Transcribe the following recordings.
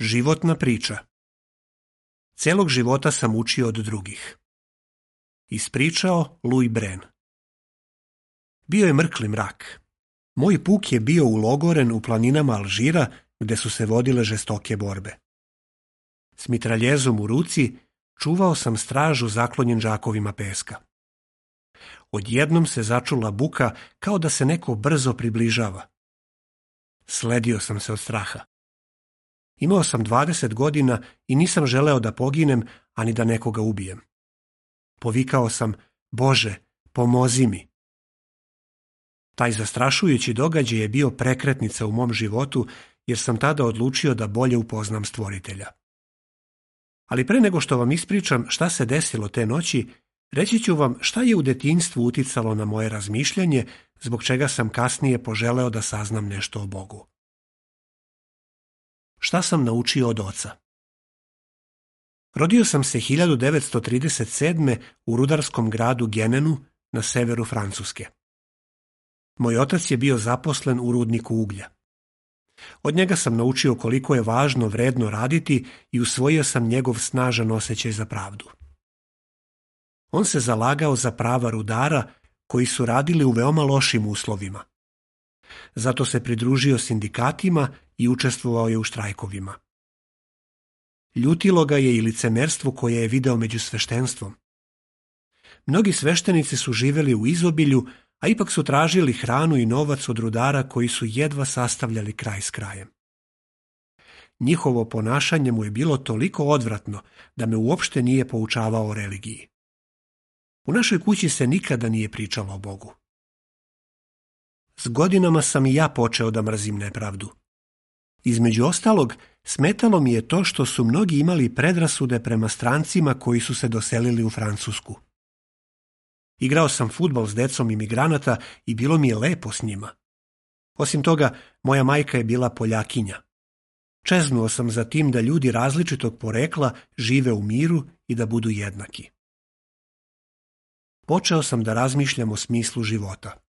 Životna priča Celog života sam učio od drugih. Ispričao Louis Bren. Bio je mrkli mrak. Moj puk je bio ulogoren u planinama Alžira gde su se vodile žestoke borbe. S mitraljezom u ruci čuvao sam stražu zaklonjen džakovima peska. Odjednom se začula buka kao da se neko brzo približava. Sledio sam se od straha. Imao sam 20 godina i nisam želeo da poginem, ani da nekoga ubijem. Povikao sam, Bože, pomozi mi. Taj zastrašujući događaj je bio prekretnica u mom životu, jer sam tada odlučio da bolje upoznam stvoritelja. Ali pre nego što vam ispričam šta se desilo te noći, reći ću vam šta je u detinstvu uticalo na moje razmišljanje, zbog čega sam kasnije poželeo da saznam nešto o Bogu. Šta sam naučio od oca? Rodio sam se 1937. u rudarskom gradu Genenu na severu Francuske. Moj otac je bio zaposlen u rudniku uglja. Od njega sam naučio koliko je važno vredno raditi i usvojio sam njegov snažan osjećaj za pravdu. On se zalagao za prava rudara koji su radili u veoma lošim uslovima – zato se pridružio sindikatima i učestvovao je u štrajkovima. Ljutilo ga je i licemerstvo koje je video među sveštenstvom. Mnogi sveštenici su živjeli u izobilju, a ipak su tražili hranu i novac od rudara koji su jedva sastavljali kraj s krajem. Njihovo ponašanje mu je bilo toliko odvratno da me uopšte nije poučavao o religiji. U našoj kući se nikada nije pričalo o Bogu s godinama sam i ja počeo da mrzim nepravdu. Između ostalog, smetalo mi je to što su mnogi imali predrasude prema strancima koji su se doselili u Francusku. Igrao sam futbal s decom imigranata i bilo mi je lepo s njima. Osim toga, moja majka je bila poljakinja. Čeznuo sam za tim da ljudi različitog porekla žive u miru i da budu jednaki. Počeo sam da razmišljam o smislu života.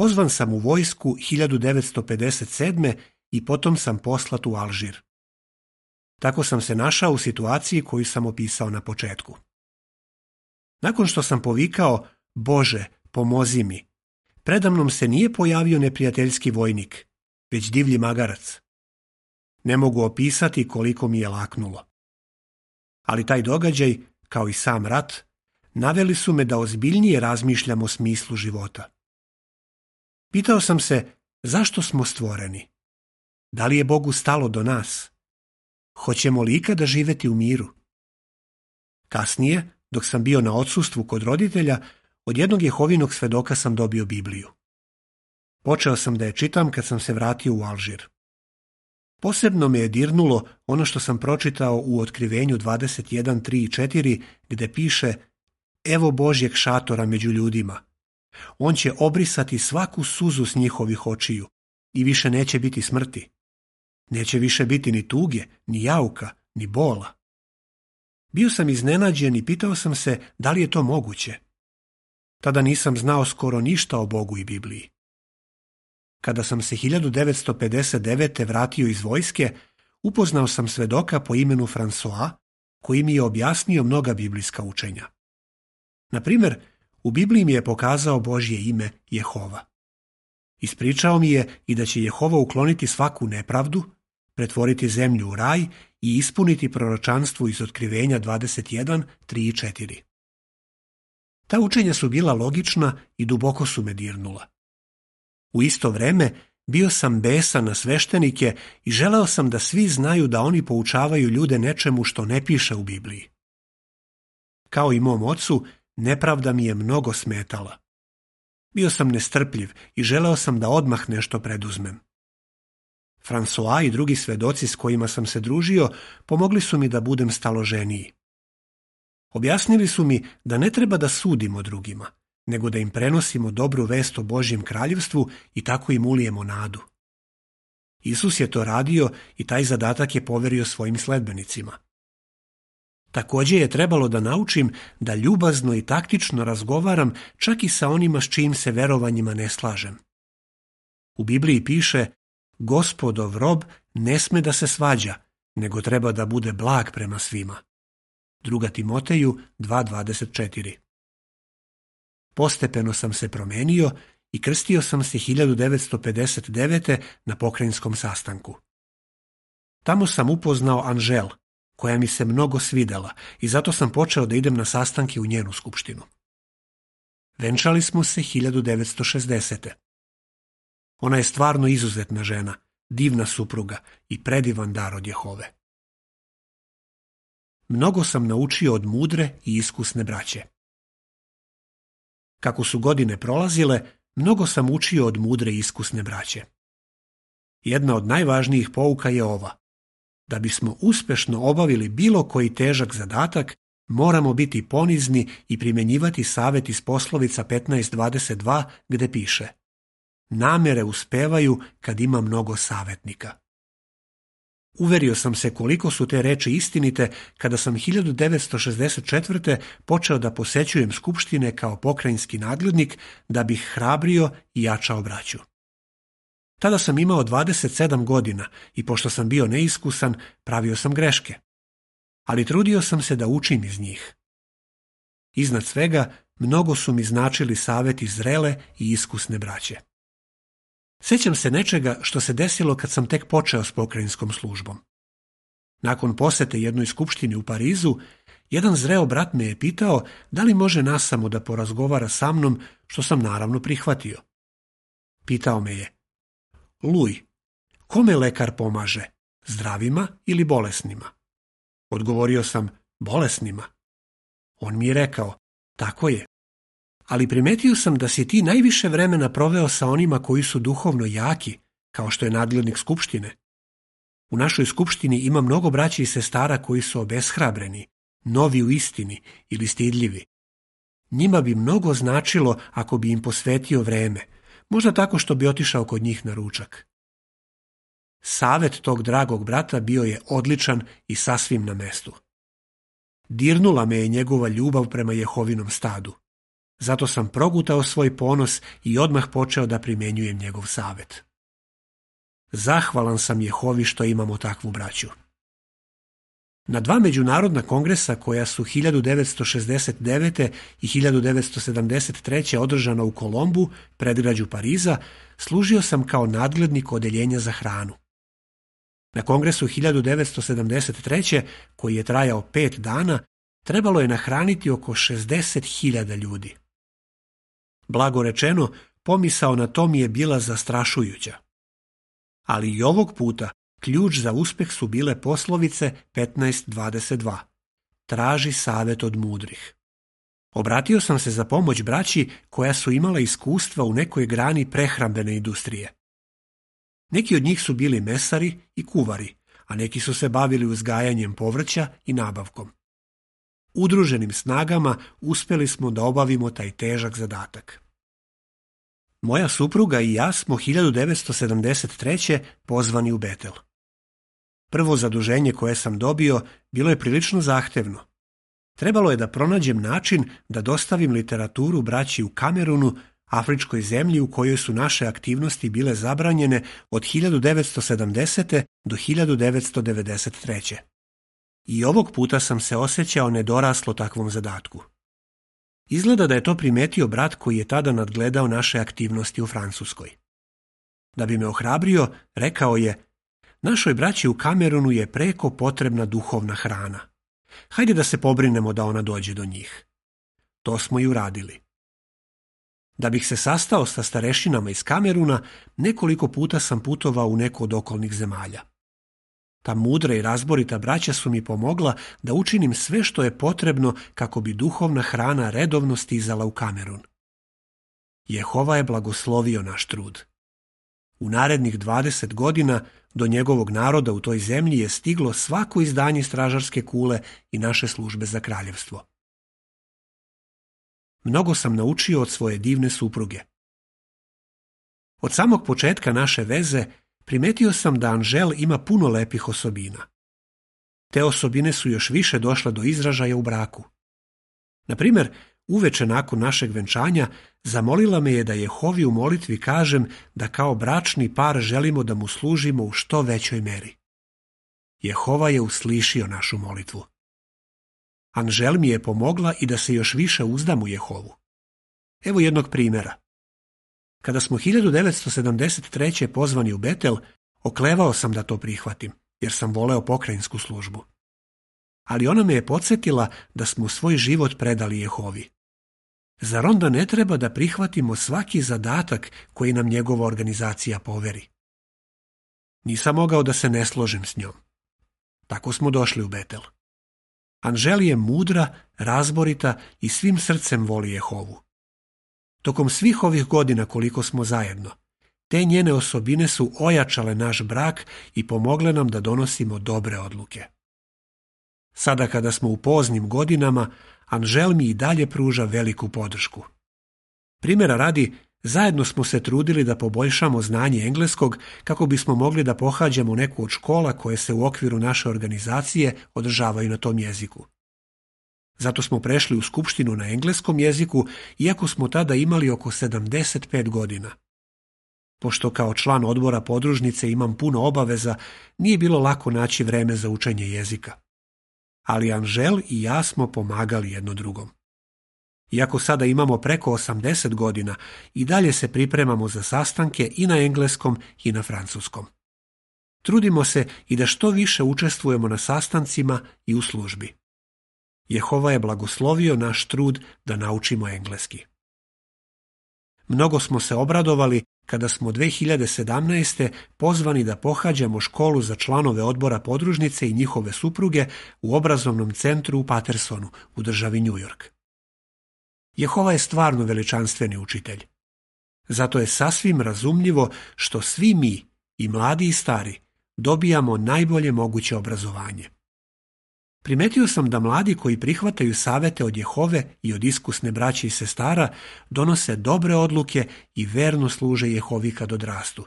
Pozvan sam u vojsku 1957. i potom sam poslat u Alžir. Tako sam se našao u situaciji koju sam opisao na početku. Nakon što sam povikao, Bože, pomozi mi, predamnom se nije pojavio neprijateljski vojnik, već divlji magarac. Ne mogu opisati koliko mi je laknulo. Ali taj događaj, kao i sam rat, naveli su me da ozbiljnije razmišljam o smislu života. Pitao sam se zašto smo stvoreni? Da li je Bogu stalo do nas? Hoćemo li ikada živjeti u miru? Kasnije, dok sam bio na odsustvu kod roditelja, od jednog jehovinog svedoka sam dobio Bibliju. Počeo sam da je čitam kad sam se vratio u Alžir. Posebno me je dirnulo ono što sam pročitao u otkrivenju 21.3 gdje gde piše Evo Božjeg šatora među ljudima – on će obrisati svaku suzu s njihovih očiju i više neće biti smrti. Neće više biti ni tuge, ni jauka, ni bola. Bio sam iznenađen i pitao sam se da li je to moguće. Tada nisam znao skoro ništa o Bogu i Bibliji. Kada sam se 1959. vratio iz vojske, upoznao sam svedoka po imenu François, koji mi je objasnio mnoga biblijska učenja. Na primjer, u Bibliji mi je pokazao Božje ime Jehova. Ispričao mi je i da će Jehova ukloniti svaku nepravdu, pretvoriti zemlju u raj i ispuniti proročanstvo iz otkrivenja 21.3.4. Ta učenja su bila logična i duboko su me dirnula. U isto vreme bio sam besan na sveštenike i želeo sam da svi znaju da oni poučavaju ljude nečemu što ne piše u Bibliji. Kao i mom ocu, Nepravda mi je mnogo smetala. Bio sam nestrpljiv i želeo sam da odmah nešto preduzmem. François i drugi svedoci s kojima sam se družio pomogli su mi da budem staloženiji. Objasnili su mi da ne treba da sudimo drugima, nego da im prenosimo dobru vest o Božjem kraljevstvu i tako im ulijemo nadu. Isus je to radio i taj zadatak je poverio svojim sledbenicima. Također je trebalo da naučim da ljubazno i taktično razgovaram čak i sa onima s čijim se verovanjima ne slažem. U Bibliji piše Gospodov rob ne sme da se svađa, nego treba da bude blag prema svima. 2. Timoteju 2.24 Postepeno sam se promenio i krstio sam se 1959. na pokrajinskom sastanku. Tamo sam upoznao Anžel, koja mi se mnogo svidela i zato sam počeo da idem na sastanke u njenu skupštinu. Venčali smo se 1960. Ona je stvarno izuzetna žena, divna supruga i predivan dar od Jehove. Mnogo sam naučio od mudre i iskusne braće. Kako su godine prolazile, mnogo sam učio od mudre i iskusne braće. Jedna od najvažnijih pouka je ova. Da bismo uspešno obavili bilo koji težak zadatak, moramo biti ponizni i primjenjivati savjet iz poslovica 15.22 gde piše Namjere uspevaju kad ima mnogo savjetnika. Uverio sam se koliko su te reči istinite kada sam 1964. počeo da posećujem skupštine kao pokrajinski nadglednik da bih hrabrio i jačao braću. Tada sam imao 27 godina i pošto sam bio neiskusan, pravio sam greške. Ali trudio sam se da učim iz njih. Iznad svega, mnogo su mi značili saveti zrele i iskusne braće. Sjećam se nečega što se desilo kad sam tek počeo s pokrajinskom službom. Nakon posete jednoj skupštini u Parizu, jedan zreo brat me je pitao da li može nasamo da porazgovara sa mnom, što sam naravno prihvatio. Pitao me je, Luj, kome lekar pomaže, zdravima ili bolesnima? Odgovorio sam, bolesnima. On mi je rekao, tako je. Ali primetio sam da si ti najviše vremena proveo sa onima koji su duhovno jaki, kao što je nadglednik skupštine. U našoj skupštini ima mnogo braći i sestara koji su obeshrabreni, novi u istini ili stidljivi. Njima bi mnogo značilo ako bi im posvetio vreme, možda tako što bi otišao kod njih na ručak. Savet tog dragog brata bio je odličan i sasvim na mestu. Dirnula me je njegova ljubav prema Jehovinom stadu. Zato sam progutao svoj ponos i odmah počeo da primenjujem njegov savet. Zahvalan sam Jehovi što imamo takvu braću. Na dva međunarodna kongresa koja su 1969. i 1973. održana u Kolombu, predgrađu Pariza, služio sam kao nadglednik odeljenja za hranu. Na kongresu 1973. koji je trajao pet dana, trebalo je nahraniti oko 60.000 ljudi. Blago rečeno, pomisao na to mi je bila zastrašujuća. Ali i ovog puta Ključ za uspjeh su bile poslovice 15.22. Traži savjet od mudrih. Obratio sam se za pomoć braći koja su imala iskustva u nekoj grani prehrambene industrije. Neki od njih su bili mesari i kuvari, a neki su se bavili uzgajanjem povrća i nabavkom. Udruženim snagama uspjeli smo da obavimo taj težak zadatak. Moja supruga i ja smo 1973. pozvani u Betel. Prvo zaduženje koje sam dobio bilo je prilično zahtevno. Trebalo je da pronađem način da dostavim literaturu braći u Kamerunu, afričkoj zemlji u kojoj su naše aktivnosti bile zabranjene od 1970. do 1993. I ovog puta sam se osjećao nedoraslo takvom zadatku. Izgleda da je to primetio brat koji je tada nadgledao naše aktivnosti u Francuskoj. Da bi me ohrabrio, rekao je Našoj braći u Kamerunu je preko potrebna duhovna hrana. Hajde da se pobrinemo da ona dođe do njih. To smo i uradili. Da bih se sastao sa starešinama iz Kameruna, nekoliko puta sam putovao u neko od okolnih zemalja. Ta mudra i razborita braća su mi pomogla da učinim sve što je potrebno kako bi duhovna hrana redovno stizala u Kamerun. Jehova je blagoslovio naš trud. U narednih 20 godina do njegovog naroda u toj zemlji je stiglo svako izdanje stražarske kule i naše službe za kraljevstvo. Mnogo sam naučio od svoje divne supruge. Od samog početka naše veze primetio sam da Anžel ima puno lepih osobina. Te osobine su još više došle do izražaja u braku. Na primjer, uveče nakon našeg venčanja, zamolila me je da Jehovi u molitvi kažem da kao bračni par želimo da mu služimo u što većoj meri. Jehova je uslišio našu molitvu. Anžel mi je pomogla i da se još više uzdam u Jehovu. Evo jednog primjera. Kada smo 1973. pozvani u Betel, oklevao sam da to prihvatim, jer sam voleo pokrajinsku službu. Ali ona me je podsjetila da smo svoj život predali Jehovi. Zar onda ne treba da prihvatimo svaki zadatak koji nam njegova organizacija poveri? Nisam mogao da se ne složim s njom. Tako smo došli u Betel. Anželi je mudra, razborita i svim srcem voli Jehovu. Tokom svih ovih godina koliko smo zajedno, te njene osobine su ojačale naš brak i pomogle nam da donosimo dobre odluke. Sada kada smo u poznim godinama, Anžel mi i dalje pruža veliku podršku. Primjera radi, zajedno smo se trudili da poboljšamo znanje engleskog kako bismo mogli da pohađamo neku od škola koje se u okviru naše organizacije održavaju na tom jeziku. Zato smo prešli u skupštinu na engleskom jeziku, iako smo tada imali oko 75 godina. Pošto kao član odbora podružnice imam puno obaveza, nije bilo lako naći vreme za učenje jezika ali Anžel i ja smo pomagali jedno drugom. Iako sada imamo preko 80 godina, i dalje se pripremamo za sastanke i na engleskom i na francuskom. Trudimo se i da što više učestvujemo na sastancima i u službi. Jehova je blagoslovio naš trud da naučimo engleski. Mnogo smo se obradovali kada smo 2017. pozvani da pohađamo školu za članove odbora podružnice i njihove supruge u obrazovnom centru u Patersonu u državi New York. Jehova je stvarno veličanstveni učitelj. Zato je sasvim razumljivo što svi mi, i mladi i stari, dobijamo najbolje moguće obrazovanje. Primetio sam da mladi koji prihvataju savete od Jehove i od iskusne braće i sestara donose dobre odluke i verno služe Jehovi kad odrastu.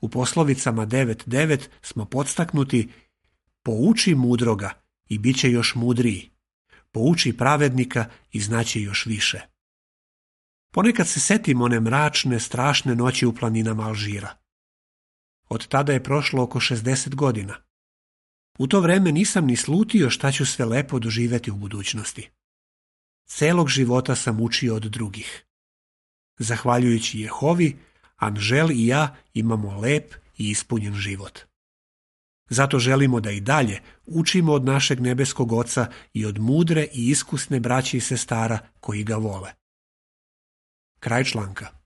U poslovicama 9.9 smo podstaknuti Pouči mudroga i bit će još mudriji. Pouči pravednika i znaće još više. Ponekad se setim one mračne, strašne noći u planinama Alžira. Od tada je prošlo oko 60 godina. U to vreme nisam ni slutio šta ću sve lepo doživjeti u budućnosti. Celog života sam učio od drugih. Zahvaljujući Jehovi, Anžel i ja imamo lep i ispunjen život. Zato želimo da i dalje učimo od našeg nebeskog oca i od mudre i iskusne braće i sestara koji ga vole. Kraj članka.